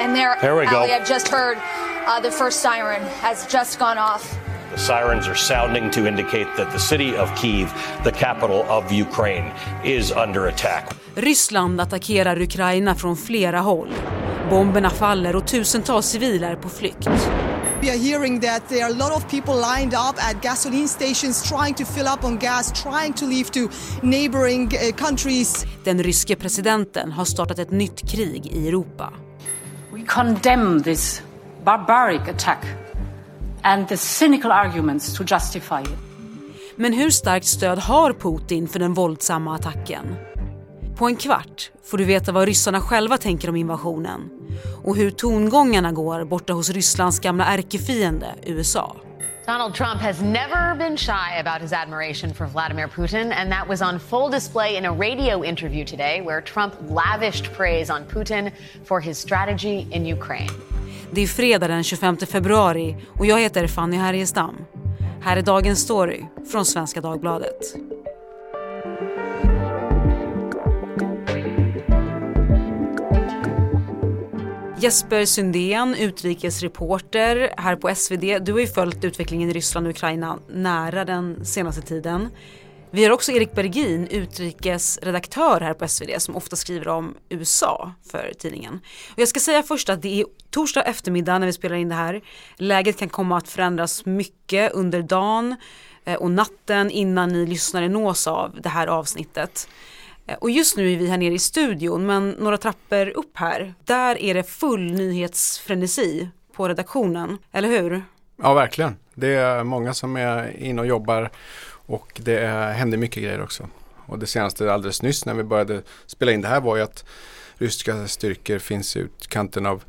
And there, There we go. Ali, I've just heard uh, the first siren has just gone off. The sirens are sounding to indicate that the city of Kiev, the capital of Ukraine, is under attack. Ryssland attackerar Ukraina från flera håll. Bomberna faller och tusentals civila är på flykt. We are hearing that there are a lot of people lined up at gasoline stations trying to fill up on gas, trying to leave to neighboring uh, countries. Den ryske presidenten har startat ett nytt krig i Europa. Condemn this barbaric attack and the cynical arguments to justify it. Men hur starkt stöd har Putin för den våldsamma attacken? På en kvart får du veta vad ryssarna själva tänker om invasionen och hur tongångarna går borta hos Rysslands gamla ärkefiende USA. Donald Trump has never been shy about his admiration for Vladimir Putin, and that was on full display in a radio interview today where Trump lavished praise on Putin for his strategy in Ukraine. Det är fredag den 25 februari och jag heter Fanny Härgestam. Här är dagens story från Svenska Dagbladet. Jesper Sundén, utrikesreporter här på SvD. Du har ju följt utvecklingen i Ryssland och Ukraina nära den senaste tiden. Vi har också Erik Bergin, utrikesredaktör här på SvD som ofta skriver om USA för tidningen. Och jag ska säga först att det är torsdag eftermiddag när vi spelar in det här. Läget kan komma att förändras mycket under dagen eh, och natten innan ni lyssnare nås av det här avsnittet. Eh, och just nu är vi här nere i studion men några trappor upp här, där är det full nyhetsfrenesi på redaktionen, eller hur? Ja, verkligen. Det är många som är inne och jobbar och det är, händer mycket grejer också. Och det senaste alldeles nyss när vi började spela in det här var ju att ryska styrkor finns i utkanten av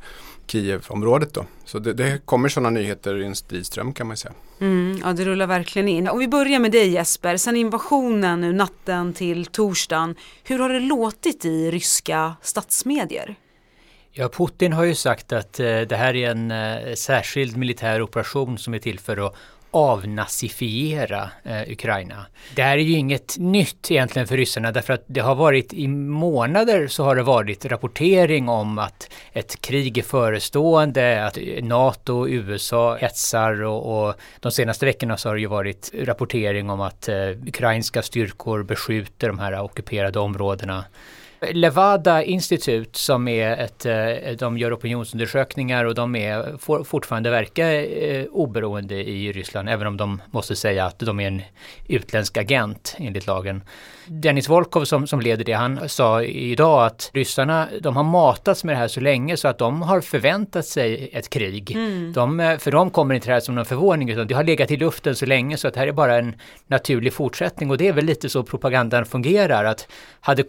Kiev-området då. Så det, det kommer sådana nyheter i en stridström kan man säga. Mm, ja, det rullar verkligen in. Om vi börjar med dig Jesper, sen invasionen nu natten till torsdagen, hur har det låtit i ryska statsmedier? Ja, Putin har ju sagt att eh, det här är en eh, särskild militär operation som är till för att avnazifiera eh, Ukraina. Det här är ju inget nytt egentligen för ryssarna därför att det har varit i månader så har det varit rapportering om att ett krig är förestående, att NATO och USA hetsar och, och de senaste veckorna så har det ju varit rapportering om att eh, ukrainska styrkor beskjuter de här ockuperade områdena. Levada Institute som är ett, eh, de gör opinionsundersökningar och de är, får fortfarande verka eh, oberoende i Ryssland även om de måste säga att de är en utländsk agent enligt lagen. Dennis Volkov som, som leder det, han sa idag att ryssarna, de har matats med det här så länge så att de har förväntat sig ett krig. Mm. De, eh, för dem kommer inte det här som någon förvåning utan det har legat i luften så länge så att det här är bara en naturlig fortsättning och det är väl lite så propagandan fungerar att hade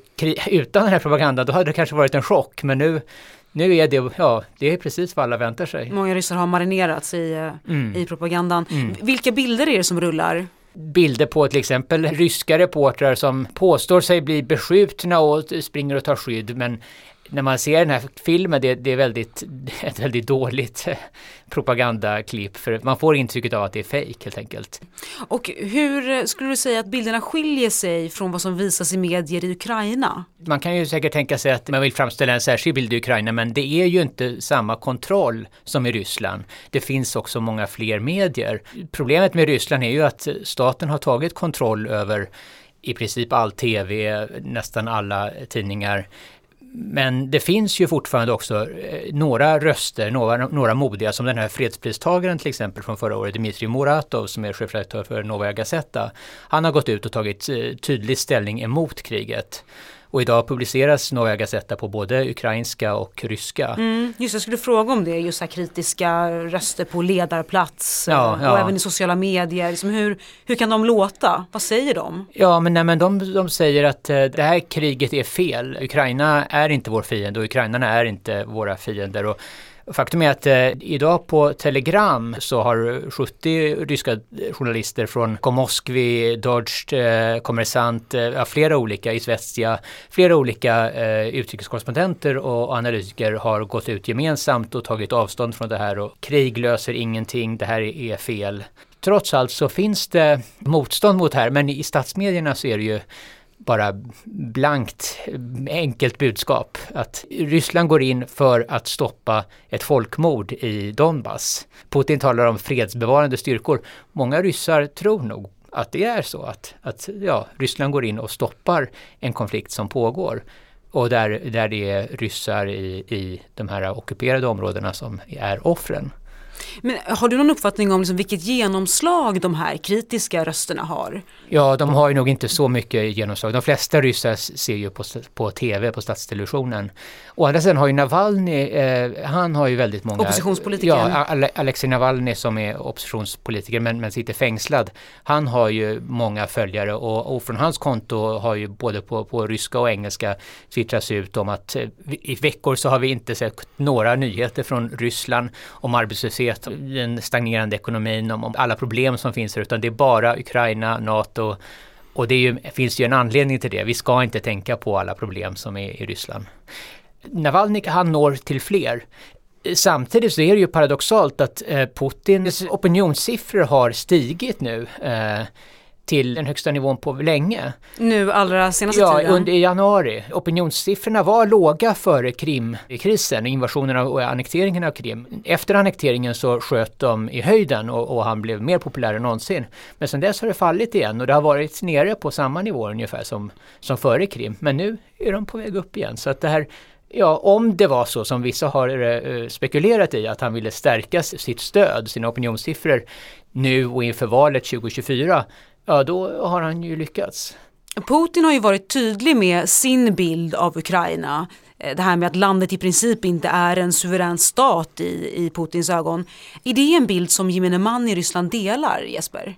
utan den här propagandan då hade det kanske varit en chock men nu nu är det, ja, det är precis vad alla väntar sig. Många ryssar har marinerats i, eh, Mm. i propagandan. Mm. Vilka bilder är det som rullar? bilder på till exempel ryska reportrar som påstår sig bli beskjutna och springer och tar skydd men när man ser den här filmen, det, det är väldigt, ett väldigt dåligt propagandaklipp för man får intrycket av att det är fejk helt enkelt. Och hur skulle du säga att bilderna skiljer sig från vad som visas i medier i Ukraina? Man kan ju säkert tänka sig att man vill framställa en särskild bild i Ukraina men det är ju inte samma kontroll som i Ryssland. Det finns också många fler medier. Problemet med Ryssland är ju att staten har tagit kontroll över i princip all tv, nästan alla tidningar. Men det finns ju fortfarande också eh, några röster, några, några modiga, som den här fredspristagaren till exempel från förra året, Dmitrij Muratov som är chefredaktör för Novaja Gazeta. Han har gått ut och tagit eh, tydlig ställning emot kriget. Och idag publiceras Novaja Gazeta på både ukrainska och ryska. Mm, just jag skulle fråga om det, just här kritiska röster på ledarplats Ja, eh, ja. och även i sociala medier. Liksom hur, hur kan de låta? Vad säger de? Ja, men, nej, men de, de säger att eh, det här kriget är fel. Ukraina är inte vår fiende och ukrainarna är inte våra fiender. Och Faktum är att eh, idag på Telegram så har 70 ryska journalister från Komoskvi, Dodged, eh, Kommersant, eh, flera olika, Izvestia, flera olika eh, utrikeskorrespondenter och, analytiker har gått ut gemensamt och tagit avstånd från det här och krig löser ingenting, det här är fel. Trots allt så finns det motstånd mot det här, men i statsmedierna så är det ju bara blankt enkelt budskap. Att Ryssland går in för att stoppa ett folkmord i Donbass. Putin talar om fredsbevarande styrkor. Många ryssar tror nog att det är så att, att ja, Ryssland går in och stoppar en konflikt som pågår. Och där, där det är ryssar i, i de här ockuperade områdena som är offren. Men har du någon uppfattning om liksom vilket genomslag de här kritiska rösterna har? Ja, de har ju nog inte så mycket genomslag. De flesta ryssar ser ju på, på tv, på statstelevisionen. Å andra sidan har ju Navalny, eh, han har ju väldigt många... Oppositionspolitiker? Ja, Alexej Navalny som är oppositionspolitiker men, men sitter fängslad. Han har ju många följare och, och från hans konto har ju både på, på ryska och engelska twittrats ut om att eh, i veckor så har vi inte sett några nyheter från Ryssland om arbetslöshet, den stagnerande ekonomin, om, om alla problem som finns här utan det är bara Ukraina, NATO och det ju, finns ju en anledning till det. Vi ska inte tänka på alla problem som är i Ryssland. Navalny han når till fler. Samtidigt så är det ju paradoxalt att eh, Putins opinionssiffror har stigit nu. Eh, till den högsta nivån på länge. Nu allra senaste ja, tiden? Ja, under januari. Opinionssiffrorna var låga före Krimkrisen, invasionen och annekteringen av Krim. Efter annekteringen så sköt de i höjden och, och, han blev mer populär än någonsin. Men sen dess har det fallit igen och det har varit nere på samma nivå ungefär som, som före Krim. Men nu är de på väg upp igen. Så att det här Ja, om det var så som vissa har eh, spekulerat i, att han ville stärka sitt stöd, sina opinionssiffror nu och inför valet 2024, ja då har han ju lyckats. Putin har ju varit tydlig med sin bild av Ukraina. Eh, det här med att landet i princip inte är en suverän stat i, i Putins ögon. Är det en bild som gemene man i Ryssland delar, Jesper?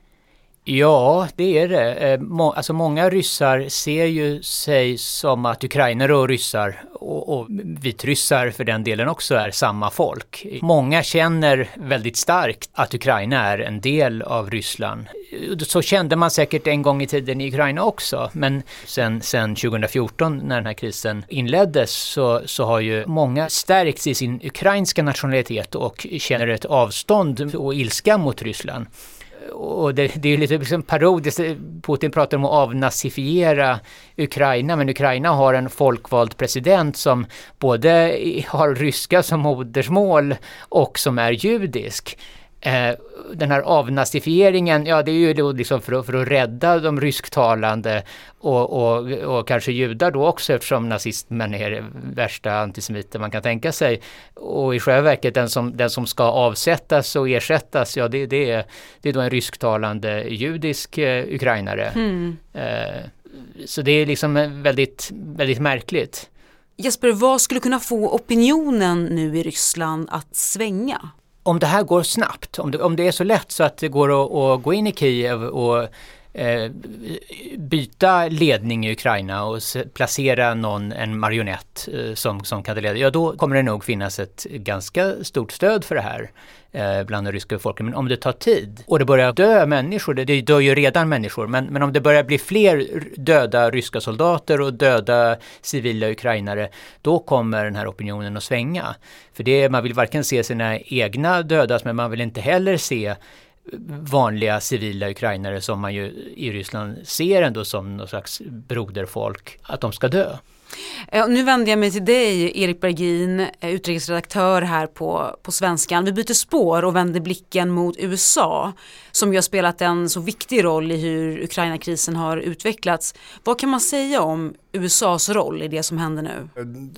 Ja, det är det. Eh, alltså många ryssar ser ju sig som att ukrainare och ryssar och, och vitryssar för den delen också är samma folk. Många känner väldigt starkt att Ukraina är en del av Ryssland. Eh, så kände man säkert en gång i tiden i Ukraina också, men sen, sen 2014 när den här krisen inleddes så, så har ju många stärkts i sin ukrainska nationalitet och känner ett avstånd och ilska mot Ryssland och det, det är lite liksom parodiskt, Putin pratar om att avnazifiera Ukraina, men Ukraina har en folkvald president som både har ryska som modersmål och som är judisk. Eh, den här avnazifieringen, ja det är ju då liksom för, att, för att rädda de rysktalande och, och, och kanske judar då också eftersom nazismen är det värsta antisemiter man kan tänka sig. Och i själva verket den som, den som ska avsättas och ersättas, ja det, det, är, det är då en rysktalande judisk eh, ukrainare. Mm. Eh, så det är liksom väldigt, väldigt märkligt. Jesper, vad skulle kunna få opinionen nu i Ryssland att svänga? Om det här går snabbt, om det, om det är så lätt så att det går att, att gå in i Kiev och Eh, byta ledning i Ukraina och placera någon, en marionett eh, som, som kan leda, ja då kommer det nog finnas ett ganska stort stöd för det här eh, bland den ryska befolkningen. Men om det tar tid och det börjar dö människor, det, det dör ju redan människor, men, men om det börjar bli fler döda ryska soldater och döda civila ukrainare, då kommer den här opinionen att svänga. För det, man vill varken se sina egna dödas, men man vill inte heller se vanliga civila ukrainare som man ju i Ryssland ser ändå som någon slags broderfolk, att de ska dö. Eh, nu vänder jag mig till dig, Erik Bergin, eh, utrikesredaktör här på, på Svenskan. Vi byter spår och vänder blicken mot USA som ju har spelat en så viktig roll i hur Ukraina-krisen har utvecklats. Vad kan man säga om USAs roll i det som händer nu?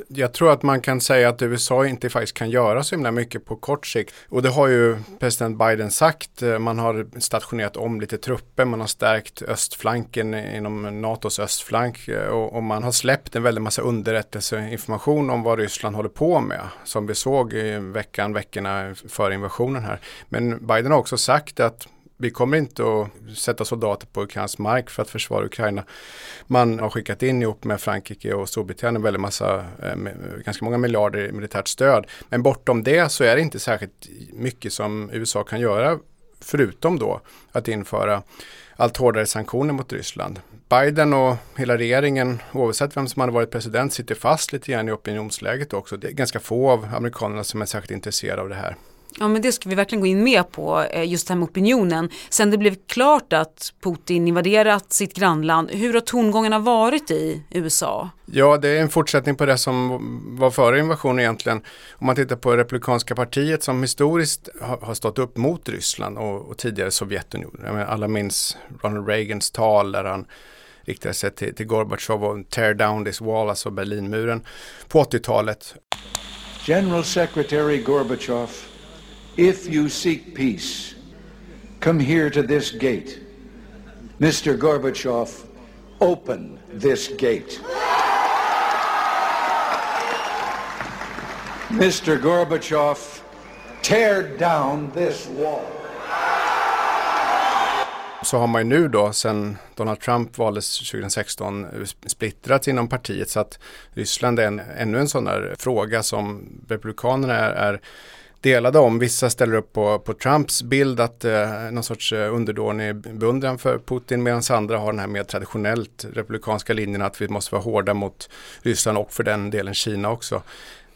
Jag tror att man kan säga att USA inte faktiskt kan göra så himla mycket på kort sikt. Och det har ju president Biden sagt. Eh, man har stationerat om lite trupper, man har stärkt östflanken inom NATOs östflank eh, och, och man har släppt en väldig massa underrättelseinformation om vad Ryssland håller på med. Som vi såg i veckan, veckorna före invasionen här. Men Biden har också sagt att vi kommer inte att sätta soldater på ukrainsk mark för att försvara Ukraina. Man har skickat in ihop med Frankrike och Storbritannien väldigt massa, eh, ganska många miljarder i militärt stöd. Men bortom det så är det inte särskilt mycket som USA kan göra förutom då att införa allt hårdare sanktioner mot Ryssland. Biden och hela regeringen, oavsett vem som hade varit president, sitter fast lite grann i opinionsläget också. Det är ganska få av amerikanerna som är särskilt intresserade av det här. Ja men det ska vi verkligen gå in med på, eh, just det här med opinionen. Sen det blev klart att Putin invaderat sitt grannland, hur har tongångarna varit i USA? Ja, det är en fortsättning på det som var före invasionen egentligen. Om man tittar på Republikanska partiet som historiskt har stått upp mot Ryssland och, och tidigare Sovjetunionen. Alla minns Ronald Reagans tal där han riktade sig till, till Gorbatjov och tear down this wall, alltså Berlinmuren, på 80-talet. General Secretary Gorbachev If you seek peace, come here to this gate. Mr. Gorbachev, open this gate. Mr. Gorbachev, tear down this wall. Så har man ju nu då sen Donald Trump valdes 2016 splittrat inom partiet så att Ryssland är en, ännu en sån där fråga som Republikanerna är, är delade om. Vissa ställer upp på, på Trumps bild att eh, någon sorts eh, underdånig beundran för Putin medan andra har den här mer traditionellt republikanska linjen att vi måste vara hårda mot Ryssland och för den delen Kina också.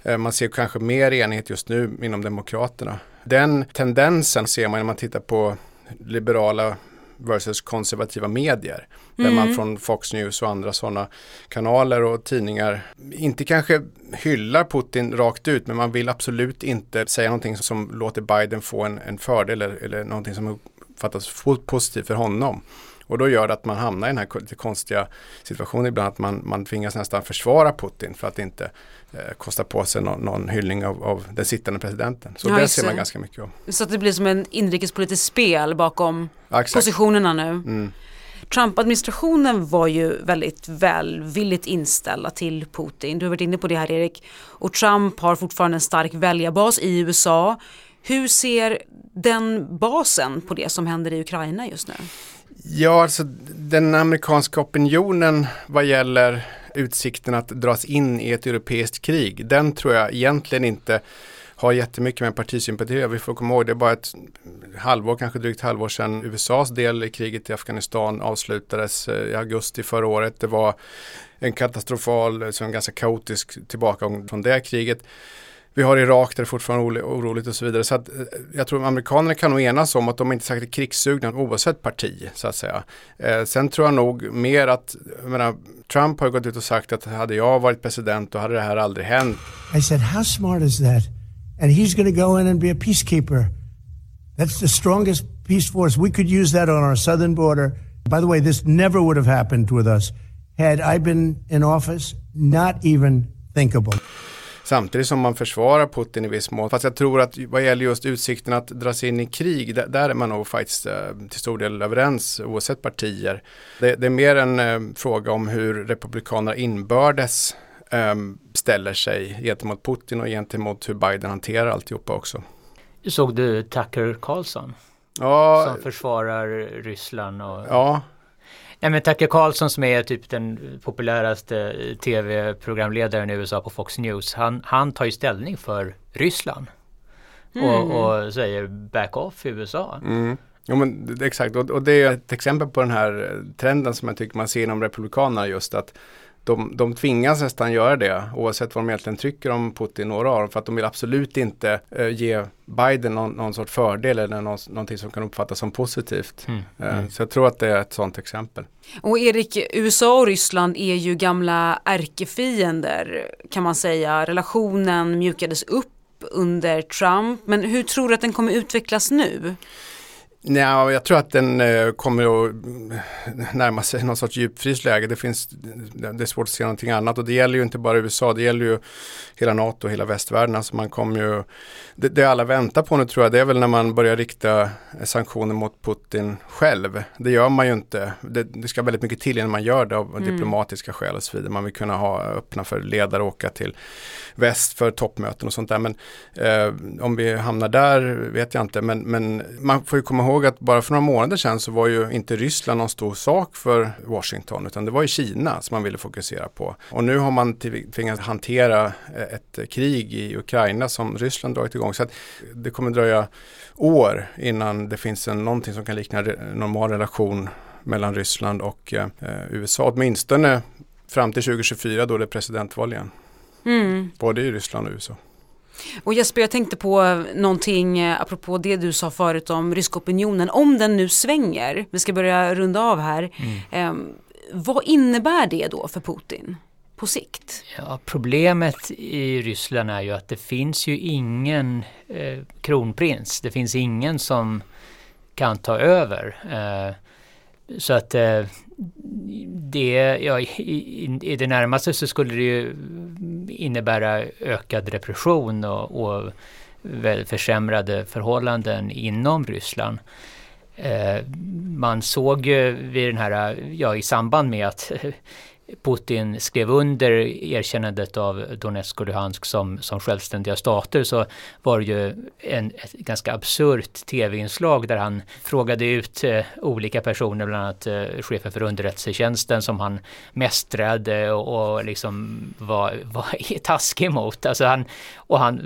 Eh, man ser kanske mer enighet just nu inom Demokraterna. Den tendensen ser man när man tittar på liberala versus konservativa medier. Där mm. man från Fox News och andra sådana kanaler och tidningar inte kanske hyllar Putin rakt ut men man vill absolut inte säga någonting som låter Biden få en, en fördel eller, eller någonting som uppfattas positivt för honom. Och då gör det att man hamnar i den här lite konstiga situationen ibland att man, man tvingas nästan försvara Putin för att inte eh, kosta på sig någon, någon hyllning av, av, den sittande presidenten. Så ja, det ser man ganska mycket av. Så att det blir som en inrikespolitiskt spel bakom ja, positionerna nu. Mm. Trump-administrationen var ju väldigt välvilligt inställda till Putin. Du har varit inne på det här Erik. Och Trump har fortfarande en stark väljarbas i USA. Hur ser den basen på det som händer i Ukraina just nu? Ja, alltså den amerikanska opinionen vad gäller utsikten att dras in i ett europeiskt krig, den tror jag egentligen inte har jättemycket med partisympati Vi får komma ihåg, det är bara ett halvår, kanske drygt halvår sedan USAs del i kriget i Afghanistan avslutades eh, i augusti förra året. Det var en katastrofal, så en ganska kaotisk tillbakagång från det kriget. Vi har Irak där det fortfarande är oroligt och så vidare. Så att, eh, jag tror amerikanerna kan nog enas om att de inte är krigssugna oavsett parti så att säga. Eh, sen tror jag nog mer att, menar, Trump har gått ut och sagt att hade jag varit president då hade det här aldrig hänt. I said how smart is that? And he's going to go in and be a peacekeeper. That's the strongest peace force. We could use that on our southern border. By the way, this never would have happened with us had I been in office. Not even thinkable. Samtidigt som man försvarar Putin i viss mån. Fast jag tror att vad gäller just utsikten att dras in i krig, där, där är man nog faktiskt eh, till stor del överens oavsett partier. Det, det är mer en eh, fråga om hur republikanerna inbördes eh, ställer sig gentemot Putin och gentemot hur Biden hanterar alltihopa också. Såg du Tucker Carlson? Ja, som försvarar Ryssland och ja, Nej men Tucker Carlson som är typ den populäraste tv-programledaren i USA på Fox News. Han, han tar ju ställning för Ryssland. Mm. Och, och, säger back off USA. Mm. Jo men exakt och, och, det är ett exempel på den här trenden som jag tycker man ser inom Republikanerna just att de, de tvingas nästan göra det oavsett vad de egentligen tycker om Putin, några av dem, för att de vill absolut inte uh, ge Biden någon, någon sorts fördel eller någon, någonting som kan uppfattas som positivt. Mm. Uh, mm. Så jag tror att det är ett sådant exempel. Och Erik, USA och Ryssland är ju gamla ärkefiender kan man säga. Relationen mjukades upp under Trump, men hur tror du att den kommer utvecklas nu? Nej, jag tror att den eh, kommer att närma sig någon sorts djupfrysläge. Det, finns, det är svårt att se någonting annat och det gäller ju inte bara USA, det gäller ju hela NATO och hela västvärlden. Alltså man kommer ju, det, det alla väntar på nu tror jag, det är väl när man börjar rikta sanktioner mot Putin själv. Det gör man ju inte. Det, det ska väldigt mycket till innan man gör det av mm. diplomatiska skäl och så vidare. Man vill kunna ha öppna för ledare och åka till väst för toppmöten och sånt där. Men eh, om vi hamnar där vet jag inte. Men, men man får ju komma ihåg att bara för några månader sedan så var ju inte Ryssland någon stor sak för Washington utan det var ju Kina som man ville fokusera på. Och nu har man tvingats hantera ett krig i Ukraina som Ryssland dragit igång. Så att det kommer dröja år innan det finns en, någonting som kan likna normal relation mellan Ryssland och eh, USA. Åtminstone fram till 2024 då det är presidentval igen. Mm. Både i Ryssland och USA. Och Jesper, jag tänkte på någonting eh, apropå det du sa förut om ryska opinionen. Om den nu svänger, vi ska börja runda av här. Mm. Eh, vad innebär det då för Putin? på sikt? Ja, problemet i Ryssland är ju att det finns ju ingen eh, kronprins. Det finns ingen som kan ta över. Eh, så att eh, det, ja, i, i, det närmaste så skulle det ju innebära ökad repression och, och försämrade förhållanden inom Ryssland. Eh, man såg ju vid den här, ja i samband med att Putin skrev under erkännandet av Donetsk och Luhansk som, som självständiga stater så var det ju en, ett ganska absurt tv-inslag där han frågade ut eh, olika personer, bland annat eh, chefen för underrättelsetjänsten som han mästrade och, och liksom var, var taskig mot. Alltså han, och han,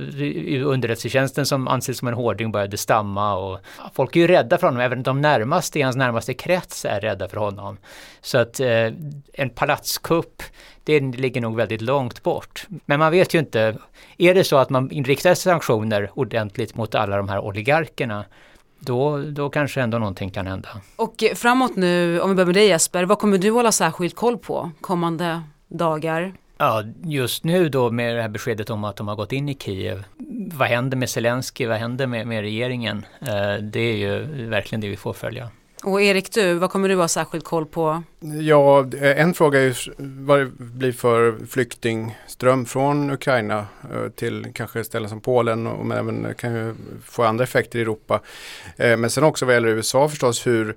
underrättelsetjänsten som anses som en hårding började stamma och folk är ju rädda för honom, även de närmaste i hans närmaste krets är rädda för honom. Så att eh, en palatskupp, det ligger nog väldigt långt bort. Men man vet ju inte, är det så att man inriktar sanktioner ordentligt mot alla de här oligarkerna, då, då kanske ändå någonting kan hända. Och framåt nu, om vi börjar med dig Jesper, vad kommer du hålla särskilt koll på kommande dagar? Ja, just nu då med det här beskedet om att de har gått in i Kiev. Vad händer med Zelensky? Vad händer med, med regeringen? Eh, det är ju verkligen det vi får följa. Och Erik, du, vad kommer du ha särskilt koll på? Ja, eh, en fråga är vad det blir för flyktingström från Ukraina eh, till kanske ställen som Polen och men även kan ju få andra effekter i Europa. Eh, men sen också vad gäller USA förstås hur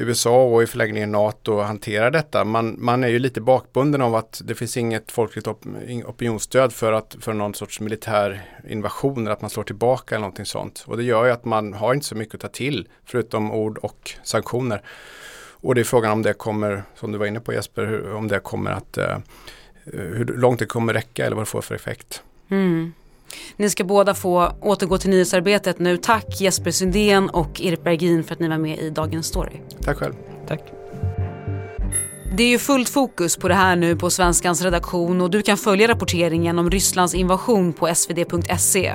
USA och i förlängningen NATO hanterar detta. Man, man är ju lite bakbunden av att det finns inget folkligt op opinionsstöd för, att, för någon sorts militär invasion eller att man slår tillbaka eller någonting sånt. Och det gör ju att man har inte så mycket att ta till förutom ord och sanktioner. Och det är frågan om det kommer, som du var inne på Jesper, hur, om det kommer att eh, hur långt det kommer räcka eller vad det får för effekt. Mm. Ni ska båda få återgå till nyhetsarbetet nu. Tack Jesper Sundén och Erik Bergin för att ni var med i Dagens Story. Tack själv. Tack. Det är ju fullt fokus på det här nu på Svenskans redaktion och du kan följa rapporteringen om Rysslands invasion på svd.se.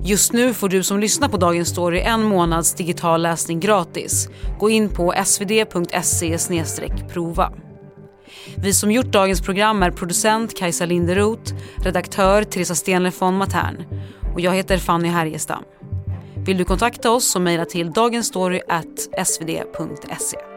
Just nu får du som lyssnar på Dagens Story en månads digital läsning gratis. Gå in på svd.se prova. Vi som gjort dagens program är producent Kajsa Linderoth, redaktör Teresa Stenle von Matern och jag heter Fanny Härgestam. Vill du kontakta oss så mejla till dagensstory.svd.se.